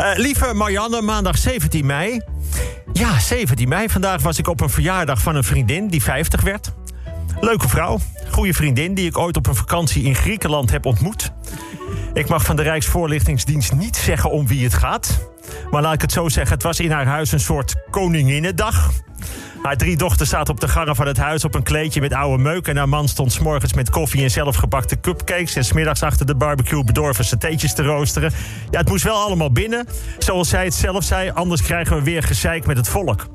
Eh, lieve Marianne, maandag 17 mei. Ja, 17 mei. Vandaag was ik op een verjaardag van een vriendin die 50 werd. Leuke vrouw. Goede vriendin die ik ooit op een vakantie in Griekenland heb ontmoet. Ik mag van de Rijksvoorlichtingsdienst niet zeggen om wie het gaat. Maar laat ik het zo zeggen, het was in haar huis een soort koninginnedag. Haar drie dochters zaten op de gangen van het huis op een kleedje met oude meuk. En haar man stond s'morgens met koffie en zelfgebakte cupcakes. En smiddags achter de barbecue bedorven satéetjes te roosteren. Ja, het moest wel allemaal binnen. Zoals zij het zelf zei, anders krijgen we weer gezeik met het volk.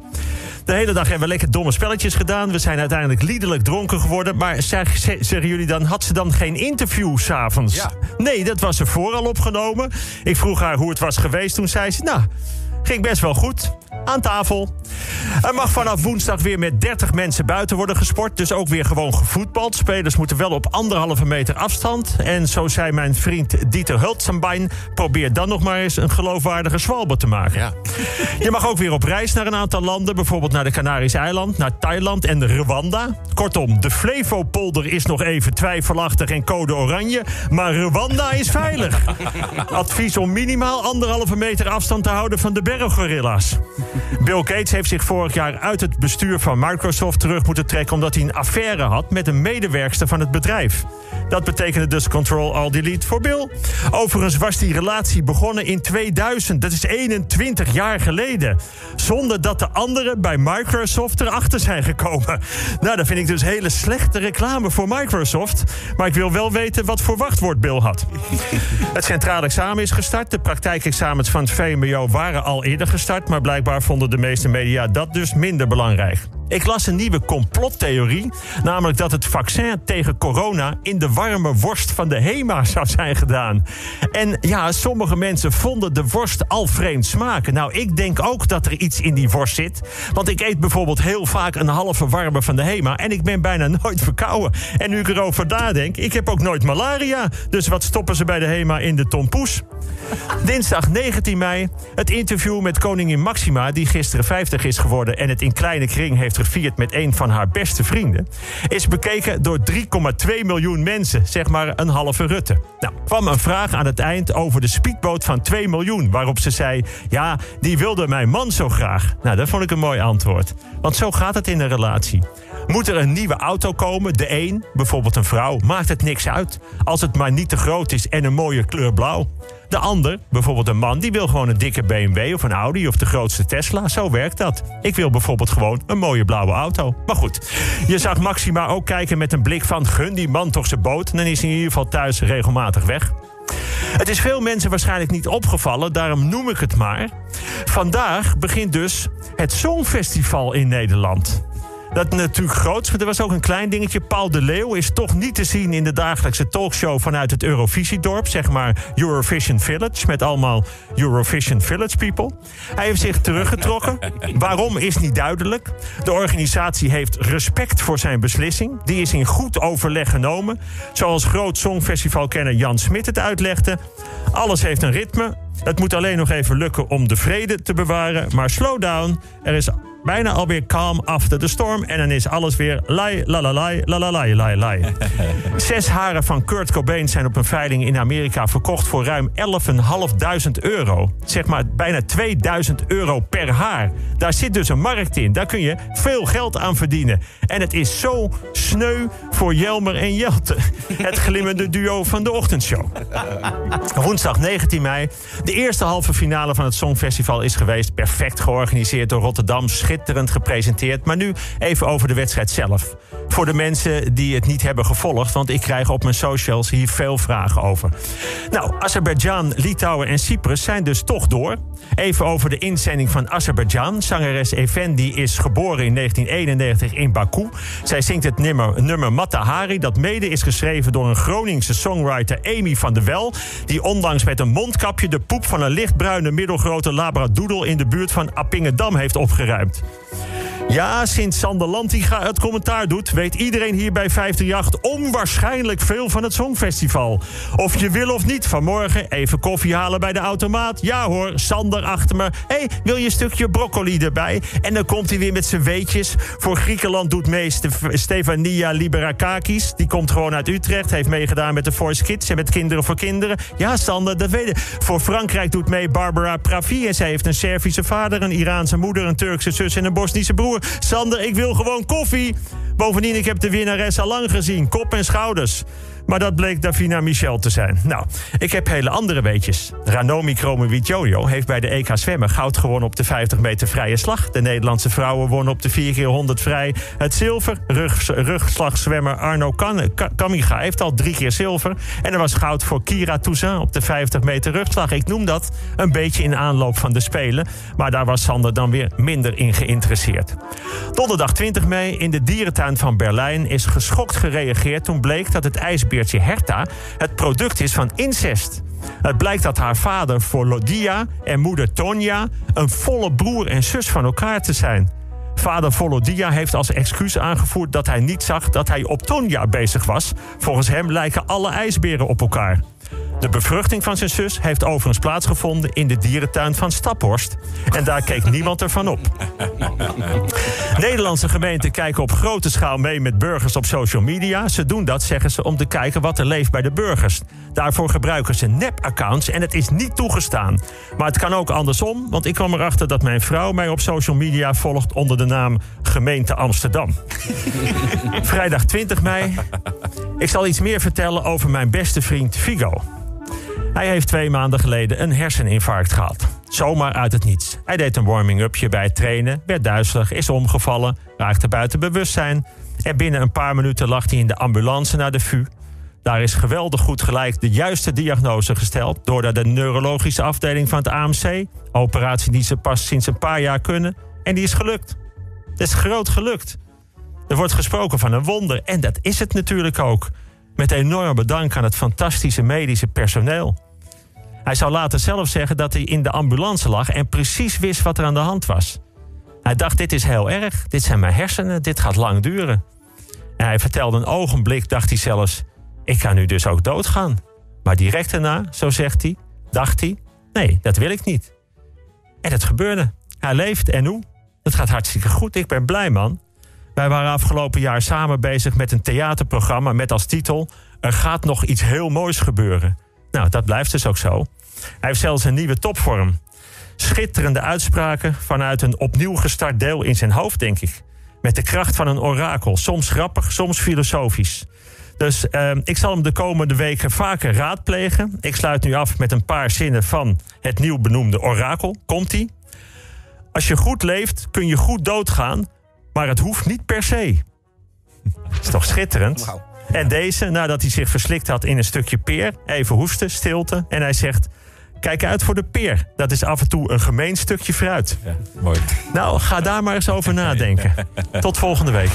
De hele dag hebben we lekker domme spelletjes gedaan. We zijn uiteindelijk liederlijk dronken geworden. Maar zeg- zeg- zeggen jullie dan, had ze dan geen interview s'avonds? Ja. Nee, dat was er vooral opgenomen. Ik vroeg haar hoe het was geweest. Toen zei ze, nou, ging best wel goed. Aan tafel. Er mag vanaf woensdag weer met 30 mensen buiten worden gesport. Dus ook weer gewoon gevoetbald. Spelers moeten wel op anderhalve meter afstand. En zo zei mijn vriend Dieter Hultzenbein... probeer dan nog maar eens een geloofwaardige zwalbe te maken. Ja. Je mag ook weer op reis naar een aantal landen. Bijvoorbeeld naar de Canarische eiland, naar Thailand en Rwanda. Kortom, de Flevopolder is nog even twijfelachtig en code oranje. Maar Rwanda is veilig. Advies om minimaal anderhalve meter afstand te houden van de Bill Gates heeft zich vorig jaar uit het bestuur van Microsoft terug moeten trekken... omdat hij een affaire had met een medewerkster van het bedrijf. Dat betekende dus Control All Delete voor Bill. Overigens was die relatie begonnen in 2000. Dat is 21 jaar geleden. Zonder dat de anderen bij Microsoft erachter zijn gekomen. Nou, dat vind ik dus hele slechte reclame voor Microsoft. Maar ik wil wel weten wat voor wachtwoord Bill had. Het centraal examen is gestart. De praktijkexamens van het VMBO waren al eerder gestart. Maar blijkbaar vonden de meeste media dat dus minder belangrijk. Ik las een nieuwe complottheorie. Namelijk dat het vaccin tegen corona in de warme worst van de HEMA zou zijn gedaan. En ja, sommige mensen vonden de worst al vreemd smaken. Nou, ik denk ook dat er iets in die worst zit. Want ik eet bijvoorbeeld heel vaak een halve warme van de HEMA. En ik ben bijna nooit verkouden. En nu ik erover nadenk, ik heb ook nooit malaria. Dus wat stoppen ze bij de HEMA in de tompoes? Dinsdag 19 mei. Het interview met koningin Maxima, die gisteren 50 is geworden en het in kleine kring heeft gevierd met een van haar beste vrienden, is bekeken door 3,2 miljoen mensen, zeg maar een halve Rutte. Nou, kwam een vraag aan het eind over de speedboot van 2 miljoen, waarop ze zei: Ja, die wilde mijn man zo graag. Nou, dat vond ik een mooi antwoord. Want zo gaat het in een relatie. Moet er een nieuwe auto komen, de een, bijvoorbeeld een vrouw, maakt het niks uit. Als het maar niet te groot is en een mooie kleur blauw. De ander, bijvoorbeeld een man, die wil gewoon een dikke BMW of een Audi of de grootste Tesla. Zo werkt dat. Ik wil bijvoorbeeld gewoon een mooie blauwe auto. Maar goed, je zag Maxima ook kijken met een blik van gun die man toch zijn boot. Dan is hij in ieder geval thuis regelmatig weg. Het is veel mensen waarschijnlijk niet opgevallen, daarom noem ik het maar. Vandaag begint dus het Songfestival in Nederland. Dat natuurlijk groot, maar er was ook een klein dingetje. Paul de Leeuw is toch niet te zien in de dagelijkse talkshow vanuit het Eurovisiedorp, zeg maar Eurovision Village, met allemaal Eurovision Village people. Hij heeft zich teruggetrokken. Waarom is niet duidelijk. De organisatie heeft respect voor zijn beslissing. Die is in goed overleg genomen. Zoals groot songfestivalkenner Jan Smit het uitlegde. Alles heeft een ritme. Het moet alleen nog even lukken om de vrede te bewaren. Maar slow down. Er is bijna alweer calm after the storm. En dan is alles weer lai, la la lai, la la lai, lai, lai. Zes haren van Kurt Cobain zijn op een veiling in Amerika verkocht voor ruim 11.500 euro. Zeg maar bijna 2000 euro per haar. Daar zit dus een markt in. Daar kun je veel geld aan verdienen. En het is zo sneu voor Jelmer en Jelte. Het glimmende duo van de ochtendshow. Woensdag 19 mei. De eerste halve finale van het Songfestival is geweest. Perfect georganiseerd door Rotterdam. Schitterend gepresenteerd. Maar nu even over de wedstrijd zelf. Voor de mensen die het niet hebben gevolgd. Want ik krijg op mijn socials hier veel vragen over. Nou, Azerbeidzjan, Litouwen en Cyprus zijn dus toch door. Even over de inzending van Azerbeidzjan. Zangeres Effendi is geboren in 1991 in Baku. Zij zingt het nummer, Matahari, dat mede is geschreven door een Groningse songwriter Amy van der Wel. Die onlangs met een mondkapje de poep van een lichtbruine middelgrote labradoodle in de buurt van Appingedam heeft opgeruimd. Yeah. Ja, sinds Sander Lantinga het commentaar doet... weet iedereen hier bij 538 onwaarschijnlijk veel van het Songfestival. Of je wil of niet, vanmorgen even koffie halen bij de automaat. Ja hoor, Sander achter me. Hé, hey, wil je een stukje broccoli erbij? En dan komt hij weer met zijn weetjes. Voor Griekenland doet mee Stefania Liberakakis. Die komt gewoon uit Utrecht. Heeft meegedaan met de Voice Kids en met Kinderen voor Kinderen. Ja, Sander, dat weet. Voor Frankrijk doet mee Barbara Pravi. En zij heeft een Servische vader, een Iraanse moeder... een Turkse zus en een Bosnische broer. Sander, ik wil gewoon koffie. Bovendien, ik heb de winnares al lang gezien. Kop en schouders. Maar dat bleek Davina Michel te zijn. Nou, ik heb hele andere weetjes. Ranomi Kromowidjojo heeft bij de EK zwemmen goud gewonnen op de 50 meter vrije slag. De Nederlandse vrouwen wonnen op de 4 keer 100 vrij het zilver. Rug, rugslagzwemmer Arno Kamiga heeft al drie keer zilver. En er was goud voor Kira Toussaint op de 50 meter rugslag. Ik noem dat een beetje in aanloop van de Spelen. Maar daar was Sander dan weer minder in geïnteresseerd. Donderdag 20 mei in de dierentuin van Berlijn is geschokt gereageerd toen bleek dat het ijsbeer Herta het product is van incest. Het blijkt dat haar vader Volodia en moeder Tonja een volle broer en zus van elkaar te zijn. Vader Volodia heeft als excuus aangevoerd dat hij niet zag dat hij op Tonja bezig was. Volgens hem lijken alle ijsberen op elkaar. De bevruchting van zijn zus heeft overigens plaatsgevonden in de dierentuin van Staphorst. En daar keek niemand ervan op. Nederlandse gemeenten kijken op grote schaal mee met burgers op social media. Ze doen dat, zeggen ze, om te kijken wat er leeft bij de burgers. Daarvoor gebruiken ze nep-accounts en het is niet toegestaan. Maar het kan ook andersom, want ik kwam erachter dat mijn vrouw mij op social media volgt onder de naam Gemeente Amsterdam. Vrijdag 20 mei. Ik zal iets meer vertellen over mijn beste vriend Figo. Hij heeft twee maanden geleden een herseninfarct gehad. Zomaar uit het niets. Hij deed een warming-upje bij het trainen, werd duizelig, is omgevallen, raakte buiten bewustzijn. En binnen een paar minuten lag hij in de ambulance naar de VU. Daar is geweldig goed gelijk de juiste diagnose gesteld... doordat de neurologische afdeling van het AMC... operatie die ze pas sinds een paar jaar kunnen... en die is gelukt. Het is groot gelukt. Er wordt gesproken van een wonder en dat is het natuurlijk ook. Met enorme dank aan het fantastische medische personeel. Hij zou later zelf zeggen dat hij in de ambulance lag en precies wist wat er aan de hand was. Hij dacht: dit is heel erg, dit zijn mijn hersenen, dit gaat lang duren. En hij vertelde een ogenblik, dacht hij zelfs: ik ga nu dus ook doodgaan. Maar direct daarna, zo zegt hij, dacht hij: nee, dat wil ik niet. En het gebeurde. Hij leeft en hoe? Het gaat hartstikke goed. Ik ben blij, man. Wij waren afgelopen jaar samen bezig met een theaterprogramma met als titel: Er gaat nog iets heel moois gebeuren. Nou, dat blijft dus ook zo. Hij heeft zelfs een nieuwe topvorm. Schitterende uitspraken vanuit een opnieuw gestart deel in zijn hoofd, denk ik. Met de kracht van een orakel. Soms grappig, soms filosofisch. Dus uh, ik zal hem de komende weken vaker raadplegen. Ik sluit nu af met een paar zinnen van het nieuw benoemde orakel. Komt-ie? Als je goed leeft, kun je goed doodgaan, maar het hoeft niet per se. Is toch schitterend? Wow. En deze, nadat hij zich verslikt had in een stukje peer, even hoesten, stilte. En hij zegt: Kijk uit voor de peer. Dat is af en toe een gemeen stukje fruit. Ja, mooi. Nou, ga daar maar eens over nadenken. Tot volgende week.